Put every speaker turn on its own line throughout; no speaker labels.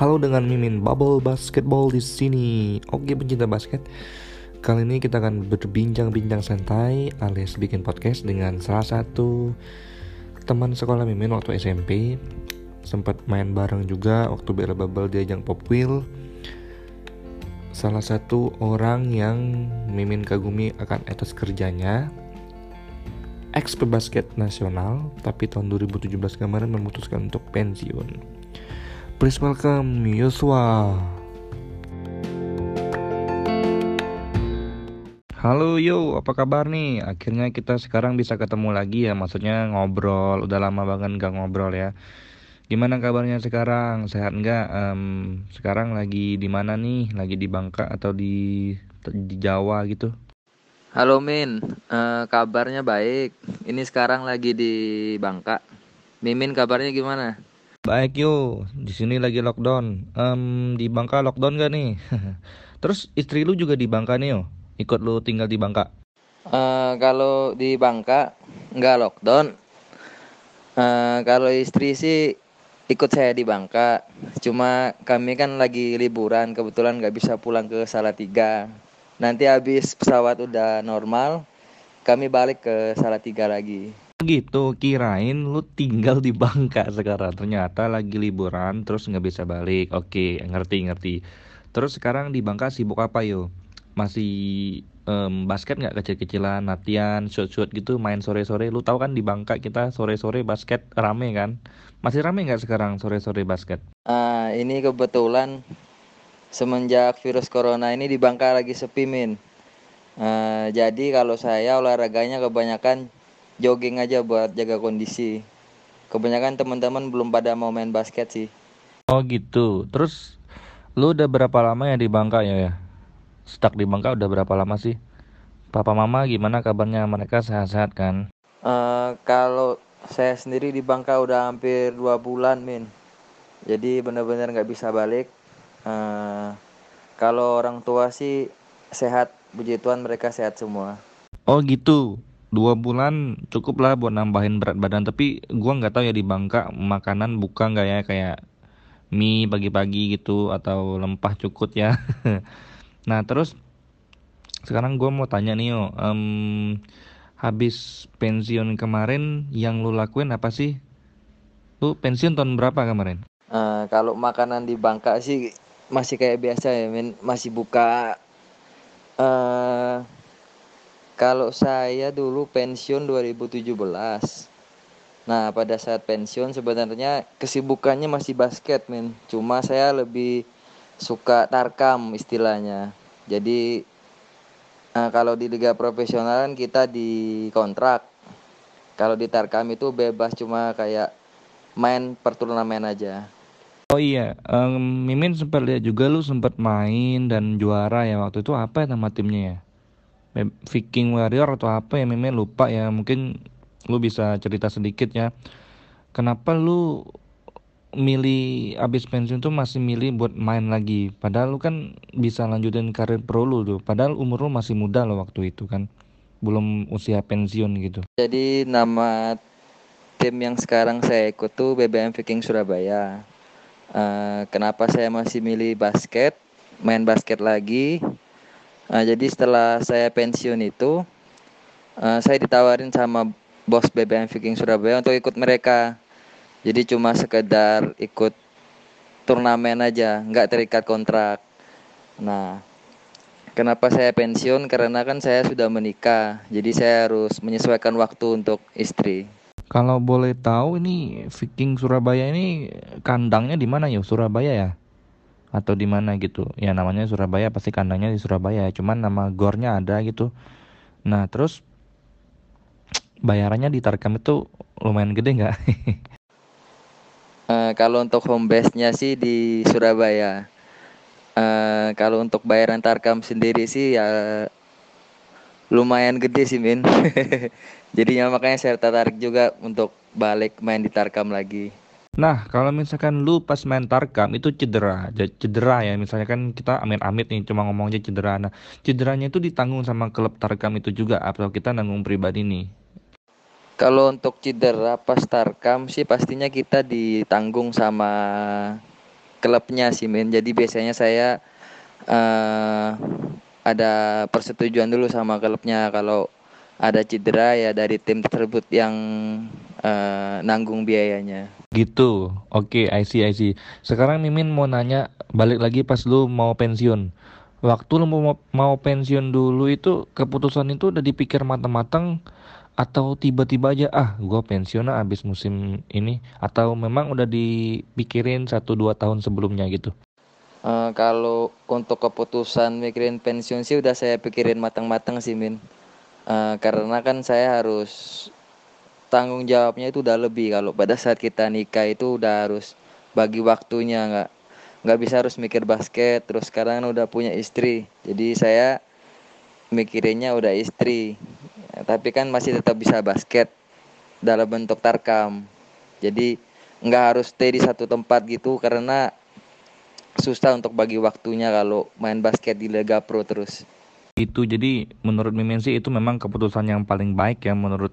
Halo dengan Mimin Bubble Basketball di sini. Oke pencinta basket, kali ini kita akan berbincang-bincang santai alias bikin podcast dengan salah satu teman sekolah Mimin waktu SMP. Sempat main bareng juga waktu Bella Bubble di ajang Pop Wheel. Salah satu orang yang Mimin kagumi akan etos kerjanya ex pebasket nasional tapi tahun 2017 kemarin memutuskan untuk pensiun. Please welcome Yosua. Halo yo, apa kabar nih? Akhirnya kita sekarang bisa ketemu lagi ya, maksudnya ngobrol. Udah lama banget gak ngobrol ya. Gimana kabarnya sekarang? Sehat nggak? Um, sekarang lagi di mana nih? Lagi di Bangka atau di di Jawa gitu?
Halo Min, uh, kabarnya baik. Ini sekarang lagi di Bangka. Mimin kabarnya gimana?
Baik yo, di sini lagi lockdown. Um, di Bangka lockdown gak nih? Terus istri lu juga di Bangka nih yo, ikut lu tinggal di Bangka?
Uh, kalau di Bangka nggak lockdown. Uh, kalau istri sih ikut saya di Bangka. Cuma kami kan lagi liburan, kebetulan nggak bisa pulang ke Salatiga. Nanti habis pesawat udah normal, kami balik ke Salatiga lagi
gitu kirain lu tinggal di Bangka sekarang. Ternyata lagi liburan terus nggak bisa balik. Oke ngerti ngerti. Terus sekarang di Bangka sibuk apa yo? Masih um, basket nggak? Kecil-kecilan latihan shoot-shoot gitu main sore-sore. Lu tahu kan di Bangka kita sore-sore basket rame kan? Masih rame nggak sekarang sore-sore basket?
Uh, ini kebetulan semenjak virus corona ini di Bangka lagi sepi min. Uh, jadi kalau saya olahraganya kebanyakan jogging aja buat jaga kondisi. Kebanyakan teman-teman belum pada mau main basket sih.
Oh gitu. Terus lu udah berapa lama ya di Bangka ya ya? Stuck di Bangka udah berapa lama sih? Papa mama gimana kabarnya mereka sehat-sehat kan?
Uh, kalau saya sendiri di Bangka udah hampir dua bulan min. Jadi benar-benar nggak bisa balik. Uh, kalau orang tua sih sehat, puji Tuhan mereka sehat semua.
Oh gitu dua bulan cukup lah buat nambahin berat badan. Tapi gua nggak tahu ya di Bangka makanan buka nggak ya? Kayak mie pagi-pagi gitu atau lempah cukut ya. Nah terus sekarang gua mau tanya nih yo. Um, habis pensiun kemarin yang lu lakuin apa sih? Lu pensiun tahun berapa kemarin?
Uh, kalau makanan di Bangka sih masih kayak biasa ya men masih buka uh, kalau saya dulu pensiun 2017. Nah, pada saat pensiun sebenarnya kesibukannya masih basket, men. Cuma saya lebih suka tarkam istilahnya. Jadi nah, kalau di liga profesional kan kita di kontrak. Kalau di tarkam itu bebas cuma kayak main per turnamen aja.
Oh iya, um, Mimin sempat lihat juga lu sempat main dan juara ya waktu itu apa nama timnya ya? Viking Warrior atau apa ya memang lupa ya. Mungkin lu bisa cerita sedikit ya. Kenapa lu milih abis pensiun tuh masih milih buat main lagi? Padahal lu kan bisa lanjutin karir pro lu tuh. Padahal umur lu masih muda lo waktu itu kan. Belum usia pensiun gitu.
Jadi nama tim yang sekarang saya ikut tuh BBM Viking Surabaya. Uh, kenapa saya masih milih basket? Main basket lagi Nah, jadi setelah saya pensiun itu, uh, saya ditawarin sama bos BBM Viking Surabaya untuk ikut mereka. Jadi cuma sekedar ikut turnamen aja, nggak terikat kontrak. Nah, kenapa saya pensiun? Karena kan saya sudah menikah, jadi saya harus menyesuaikan waktu untuk istri.
Kalau boleh tahu ini Viking Surabaya ini kandangnya di mana ya? Surabaya ya? Atau di mana gitu. Ya namanya Surabaya pasti kandangnya di Surabaya cuman nama gornya ada gitu. Nah terus bayarannya di Tarkam itu lumayan gede nggak?
Uh, kalau untuk home base nya sih di Surabaya. Uh, kalau untuk bayaran Tarkam sendiri sih ya lumayan gede sih Min. Jadinya makanya saya tertarik juga untuk balik main di Tarkam lagi
Nah, kalau misalkan lu pas main Tarkam itu cedera, cedera ya, misalnya kan kita amit-amit nih cuma ngomong aja cedera. Nah, cederanya itu ditanggung sama klub Tarkam itu juga atau kita nanggung pribadi nih?
Kalau untuk cedera pas Tarkam sih pastinya kita ditanggung sama klubnya sih men jadi biasanya saya uh, ada persetujuan dulu sama klubnya kalau ada cedera ya dari tim tersebut yang uh, nanggung biayanya.
Gitu. Oke, okay, I see. Sekarang Mimin mau nanya balik lagi pas lu mau pensiun. Waktu lu mau mau pensiun dulu itu keputusan itu udah dipikir matang-matang atau tiba-tiba aja ah gue pensiun abis musim ini atau memang udah dipikirin satu dua tahun sebelumnya gitu
uh, kalau untuk keputusan mikirin pensiun sih udah saya pikirin matang-matang sih min uh, karena kan saya harus tanggung jawabnya itu udah lebih. Kalau pada saat kita nikah itu udah harus bagi waktunya nggak nggak bisa harus mikir basket. Terus sekarang udah punya istri. Jadi saya mikirinnya udah istri. Ya, tapi kan masih tetap bisa basket dalam bentuk tarkam. Jadi nggak harus stay di satu tempat gitu karena susah untuk bagi waktunya kalau main basket di Liga Pro terus.
Itu jadi menurut Mimin sih itu memang keputusan yang paling baik ya menurut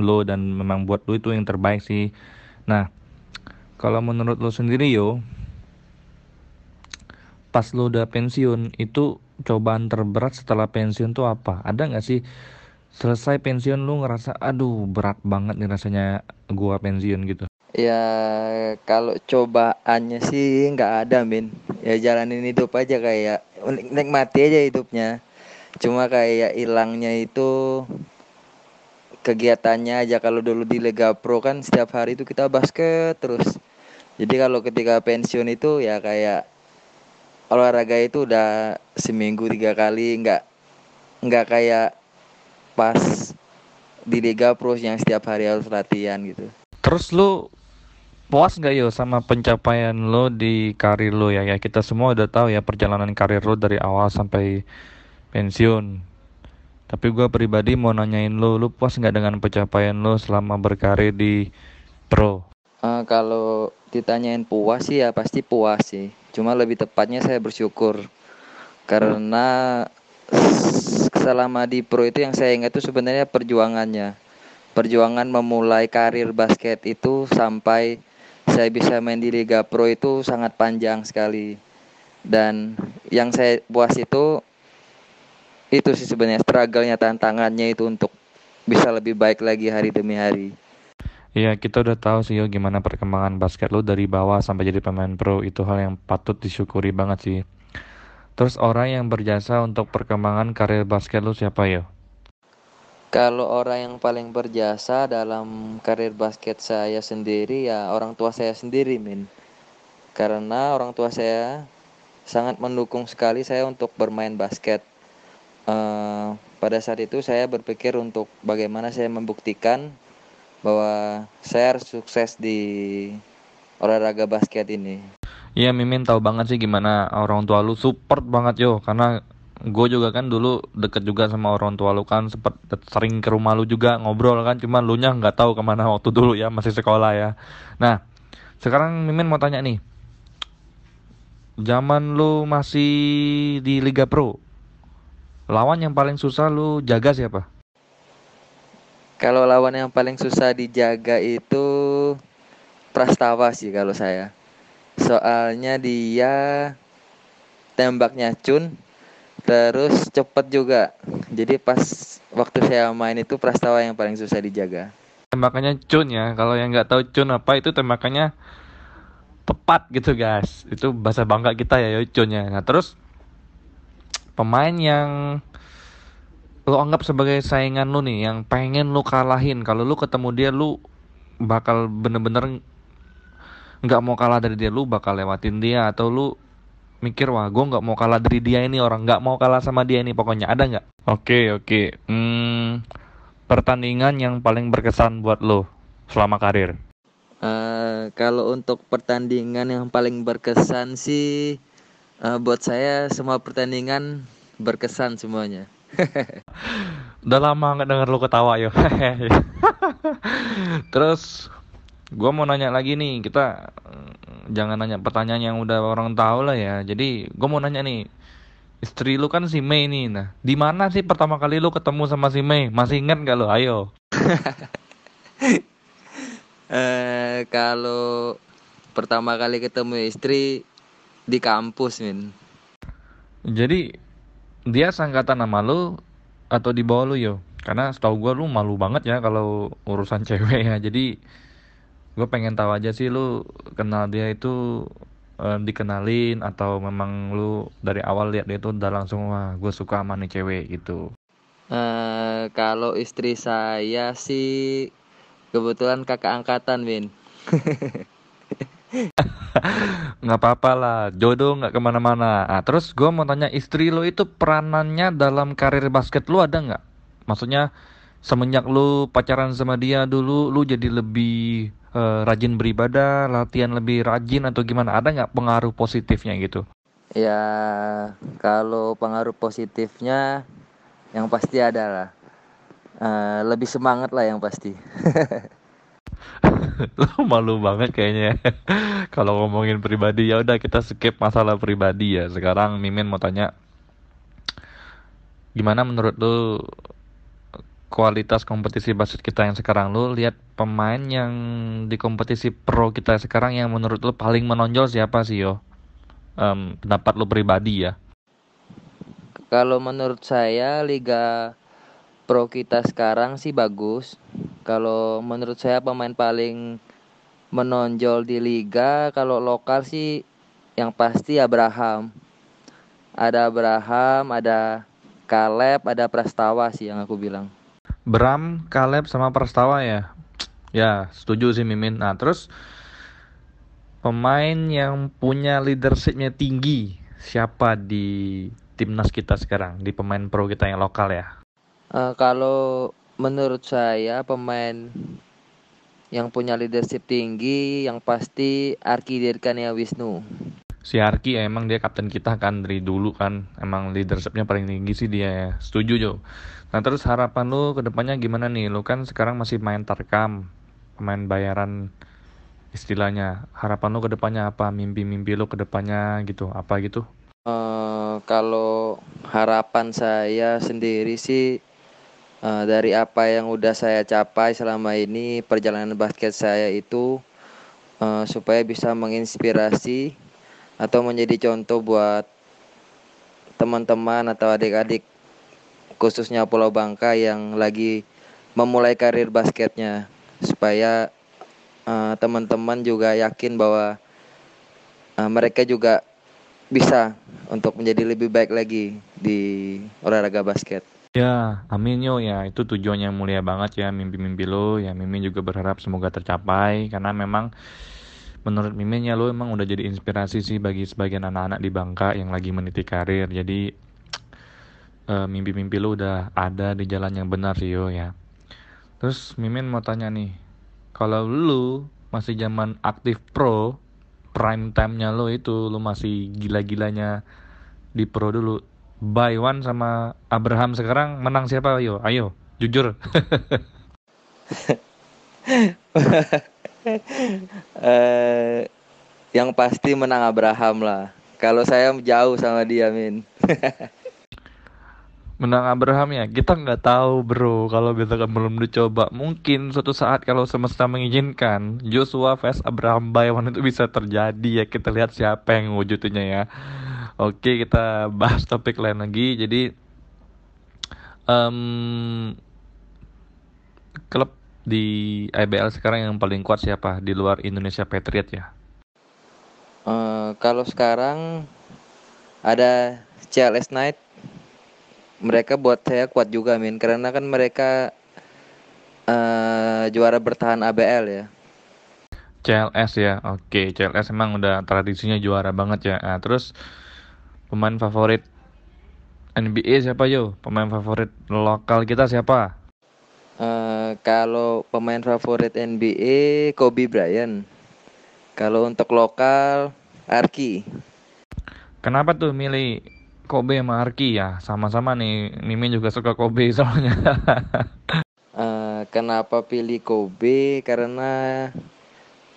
lo dan memang buat lo itu yang terbaik sih. Nah kalau menurut lo sendiri yo pas lo udah pensiun itu cobaan terberat setelah pensiun tuh apa? Ada nggak sih? Selesai pensiun lu ngerasa aduh berat banget nih rasanya gua pensiun gitu?
Ya kalau cobaannya sih nggak ada min. Ya jalanin hidup aja kayak nikmati aja hidupnya. Cuma kayak hilangnya itu kegiatannya aja kalau dulu di Liga Pro kan setiap hari itu kita basket terus jadi kalau ketika pensiun itu ya kayak olahraga itu udah seminggu tiga kali nggak nggak kayak pas di Liga Pro yang setiap hari harus latihan gitu.
Terus lu puas gak yo sama pencapaian lo di karir lo ya? Ya kita semua udah tahu ya perjalanan karir lo dari awal sampai pensiun. Tapi gue pribadi mau nanyain lo, lo puas nggak dengan pencapaian lo selama berkarir di pro?
Uh, kalau ditanyain puas sih ya pasti puas sih. Cuma lebih tepatnya saya bersyukur karena selama di pro itu yang saya ingat itu sebenarnya perjuangannya. Perjuangan memulai karir basket itu sampai saya bisa main di Liga Pro itu sangat panjang sekali. Dan yang saya puas itu itu sih sebenarnya struggle-nya tantangannya itu untuk bisa lebih baik lagi hari demi hari.
Iya kita udah tahu sih yo gimana perkembangan basket lo dari bawah sampai jadi pemain pro itu hal yang patut disyukuri banget sih. Terus orang yang berjasa untuk perkembangan karir basket lu siapa ya?
Kalau orang yang paling berjasa dalam karir basket saya sendiri ya orang tua saya sendiri, Min. Karena orang tua saya sangat mendukung sekali saya untuk bermain basket. Uh, pada saat itu saya berpikir untuk bagaimana saya membuktikan bahwa saya harus sukses di olahraga basket ini.
Iya Mimin tahu banget sih gimana orang tua lu support banget yo. Karena gue juga kan dulu deket juga sama orang tua lu kan sempet sering ke rumah lu juga ngobrol kan cuman lu nya nggak tahu ke mana waktu dulu ya masih sekolah ya. Nah sekarang Mimin mau tanya nih. Zaman lu masih di Liga Pro lawan yang paling susah lu jaga siapa?
Kalau lawan yang paling susah dijaga itu Prastawa sih kalau saya. Soalnya dia tembaknya cun terus cepet juga. Jadi pas waktu saya main itu Prastawa yang paling susah dijaga.
Tembakannya cun ya kalau yang nggak tahu cun apa itu tembakannya tepat gitu guys. Itu bahasa bangga kita ya cunnya nah terus pemain yang lo anggap sebagai saingan lu nih yang pengen lu kalahin. Kalau lu ketemu dia lu bakal bener-bener nggak mau kalah dari dia. Lu bakal lewatin dia atau lu mikir wah gue nggak mau kalah dari dia ini orang nggak mau kalah sama dia ini. Pokoknya ada nggak? Oke okay, oke. Okay. hmm, pertandingan yang paling berkesan buat lo selama karir?
Uh, kalau untuk pertandingan yang paling berkesan sih uh, buat saya semua pertandingan berkesan semuanya
udah lama nggak denger lo ketawa yo terus Gua mau nanya lagi nih, kita mm, jangan nanya pertanyaan yang udah orang tahu lah ya. Jadi gua mau nanya nih, istri lu kan si Mei nih. Nah, di mana sih pertama kali lu ketemu sama si Mei? Masih ingat gak lo? Ayo.
eh kalau pertama kali ketemu istri di kampus min
Jadi dia sangkatan nama lu atau di bawah lu yo? Karena setahu gua lu malu banget ya kalau urusan cewek ya. Jadi gue pengen tahu aja sih lu kenal dia itu eh, dikenalin atau memang lu dari awal lihat dia itu udah langsung wah gue suka sama nih cewek gitu.
Eh, kalau istri saya sih kebetulan kakak angkatan min
nggak apa-apa lah jodoh nggak ke mana-mana. Nah, terus gue mau tanya istri lo itu peranannya dalam karir basket lu ada nggak? Maksudnya semenjak lu pacaran sama dia dulu lu jadi lebih eh, rajin beribadah latihan lebih rajin atau gimana? Ada nggak pengaruh positifnya gitu?
Ya kalau pengaruh positifnya yang pasti ada lah. Eh, lebih semangat lah yang pasti
malu banget kayaknya kalau ngomongin pribadi ya udah kita skip masalah pribadi ya. Sekarang Mimin mau tanya gimana menurut lu kualitas kompetisi basket kita yang sekarang? Lu lihat pemain yang di kompetisi pro kita sekarang yang menurut lu paling menonjol siapa sih yo? Em, pendapat lu pribadi ya.
Kalau menurut saya Liga Pro kita sekarang sih bagus. Kalau menurut saya pemain paling menonjol di liga kalau lokal sih yang pasti Abraham. Ada Abraham, ada Caleb, ada Prastawa sih yang aku bilang.
Bram, Caleb sama Prastawa ya ya setuju sih Mimin nah terus pemain yang punya leadershipnya tinggi siapa di timnas kita sekarang di pemain pro kita yang lokal ya
Eh, kalau menurut saya pemain yang punya leadership tinggi yang pasti Arki Dirkania Wisnu.
si Arki ya, emang dia kapten kita kan dari dulu kan. Emang leadershipnya paling tinggi sih dia. Ya setuju Jo. Nah terus harapan lu ke depannya gimana nih? Lu kan sekarang masih main tarkam pemain bayaran istilahnya. Harapan lu ke depannya apa? Mimpi-mimpi lu ke depannya gitu apa gitu?
Eh, kalau harapan saya sendiri sih eh, dari apa yang udah saya capai selama ini perjalanan basket saya itu eh, supaya bisa menginspirasi atau menjadi contoh buat teman-teman atau adik-adik khususnya Pulau Bangka yang lagi memulai karir basketnya supaya eh, teman-teman juga yakin bahwa eh, mereka juga bisa untuk menjadi lebih baik lagi di olahraga basket.
Ya, amin yo ya. Itu tujuan yang mulia banget ya mimpi-mimpi lo. Ya Mimin juga berharap semoga tercapai karena memang menurut Mimin ya lo emang udah jadi inspirasi sih bagi sebagian anak-anak di Bangka yang lagi meniti karir. Jadi eh, mimpi-mimpi lo udah ada di jalan yang benar sih yo ya. Terus Mimin mau tanya nih, kalau lu masih zaman aktif pro, prime time-nya lo itu lo masih gila-gilanya di pro dulu. One sama Abraham sekarang menang siapa? Ayo, ayo, jujur.
eh yang pasti menang Abraham lah. Kalau saya jauh sama dia, Min.
menang Abraham ya kita nggak tahu bro kalau kita kan belum dicoba mungkin suatu saat kalau semesta mengizinkan Joshua vs Abraham one itu bisa terjadi ya kita lihat siapa yang wujudnya ya oke kita bahas topik lain lagi. Jadi em, klub di IBL sekarang yang paling kuat siapa? Di luar Indonesia Patriot ya?
Eh, kalau sekarang ada CLS Knight. Mereka buat saya kuat juga, Min, karena kan mereka eh juara bertahan ABL ya.
CLS ya? Oke CLS emang udah tradisinya juara banget ya. Nah, terus pemain favorit NBA siapa yo pemain favorit lokal kita siapa
Eh, kalau pemain favorit NBA Kobe Bryant. Kalau untuk lokal Arki.
kenapa tuh milih Kobe sama Arki ya sama-sama nih Mimin juga suka Kobe soalnya
Eh, kenapa pilih Kobe? Karena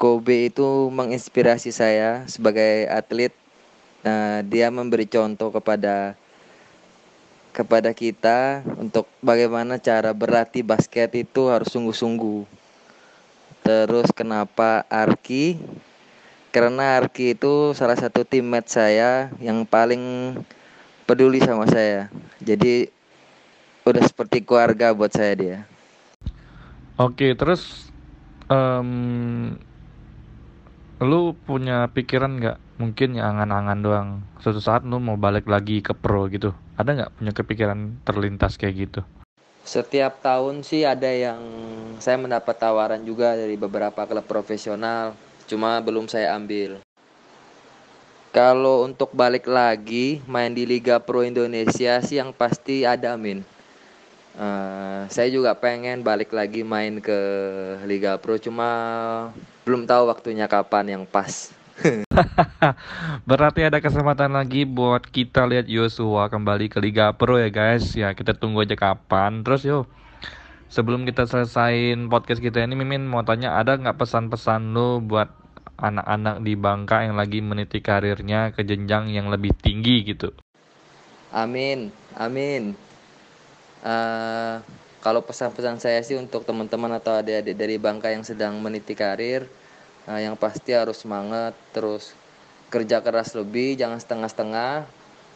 Kobe itu menginspirasi saya sebagai atlet. Nah, dia memberi contoh kepada kepada kita untuk bagaimana cara berlatih basket itu harus sungguh-sungguh. Terus kenapa Arki? karena Arki itu salah satu teammate saya yang paling peduli sama saya. Jadi udah seperti keluarga buat saya dia.
Oke, terus um, lu punya pikiran nggak? Mungkin ya angan-angan doang. Suatu saat lu mau balik lagi ke pro gitu. Ada nggak punya kepikiran terlintas kayak gitu?
Setiap tahun sih ada yang saya mendapat tawaran juga dari beberapa klub profesional cuma belum saya ambil. Kalau untuk balik lagi main di Liga Pro Indonesia sih yang pasti ada Amin. Uh, saya juga pengen balik lagi main ke Liga Pro cuma belum tahu waktunya kapan yang pas.
Berarti ada kesempatan lagi buat kita lihat Yosua kembali ke Liga Pro ya guys. Ya kita tunggu aja kapan. Terus yuk sebelum kita selesaiin podcast kita ini Mimin mau tanya ada nggak pesan-pesan lo buat anak-anak di Bangka yang lagi meniti karirnya ke jenjang yang lebih tinggi gitu
Amin Amin uh, kalau pesan-pesan saya sih untuk teman-teman atau adik-adik dari Bangka yang sedang meniti karir uh, yang pasti harus semangat terus kerja keras lebih jangan setengah-setengah.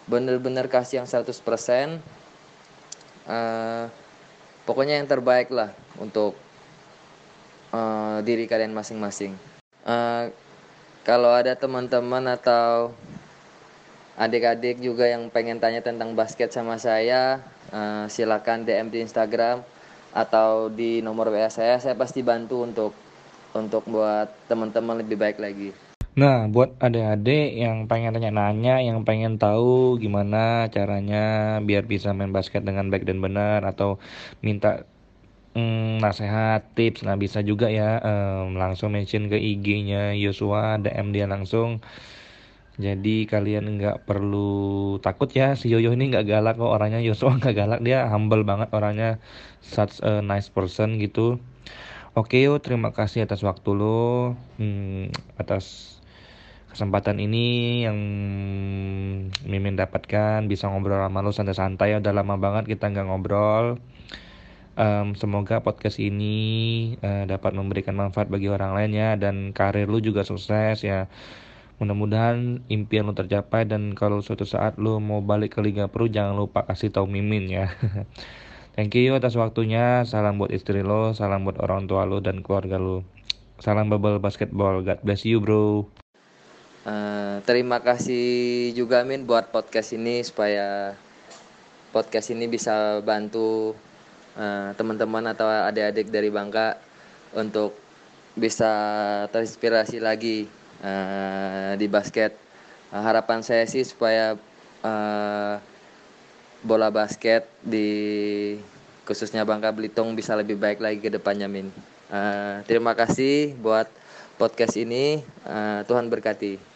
Bener-bener kasih yang 100% uh, pokoknya yang terbaik lah untuk uh, diri kalian masing-masing. Uh, kalau ada teman-teman atau adik-adik juga yang pengen tanya tentang basket sama saya uh, silakan DM di Instagram atau di nomor WA saya saya pasti bantu untuk untuk buat teman-teman lebih baik lagi
Nah, buat adik-adik yang pengen tanya-nanya, yang pengen tahu gimana caranya biar bisa main basket dengan baik dan benar atau minta mm, nasehat, tips, nah bisa juga ya um, langsung mention ke IG-nya Yosua, DM dia langsung. Jadi kalian nggak perlu takut ya si Yoyo ini nggak galak kok orangnya. Yosua nggak galak dia humble banget orangnya. Such a nice person gitu. Oke yo terima kasih atas waktu lo hmm, atas kesempatan ini yang Mimin dapatkan. Bisa ngobrol sama lo santai-santai udah lama banget kita nggak ngobrol. Um, semoga podcast ini uh, dapat memberikan manfaat bagi orang lain ya dan karir lu juga sukses ya mudah-mudahan impian lu tercapai dan kalau suatu saat lu mau balik ke Liga Pro jangan lupa kasih tahu Mimin ya. Thank you atas waktunya. Salam buat istri lo salam buat orang tua lo dan keluarga lo. Salam bubble basketball. God bless you bro.
Uh, terima kasih juga Min buat podcast ini supaya podcast ini bisa bantu uh, teman-teman atau adik-adik dari Bangka untuk bisa terinspirasi lagi uh, di basket. Uh, harapan saya sih supaya uh, bola basket di khususnya Bangka Belitung bisa lebih baik lagi ke depannya Min. Uh, terima kasih buat podcast ini. Uh, Tuhan berkati.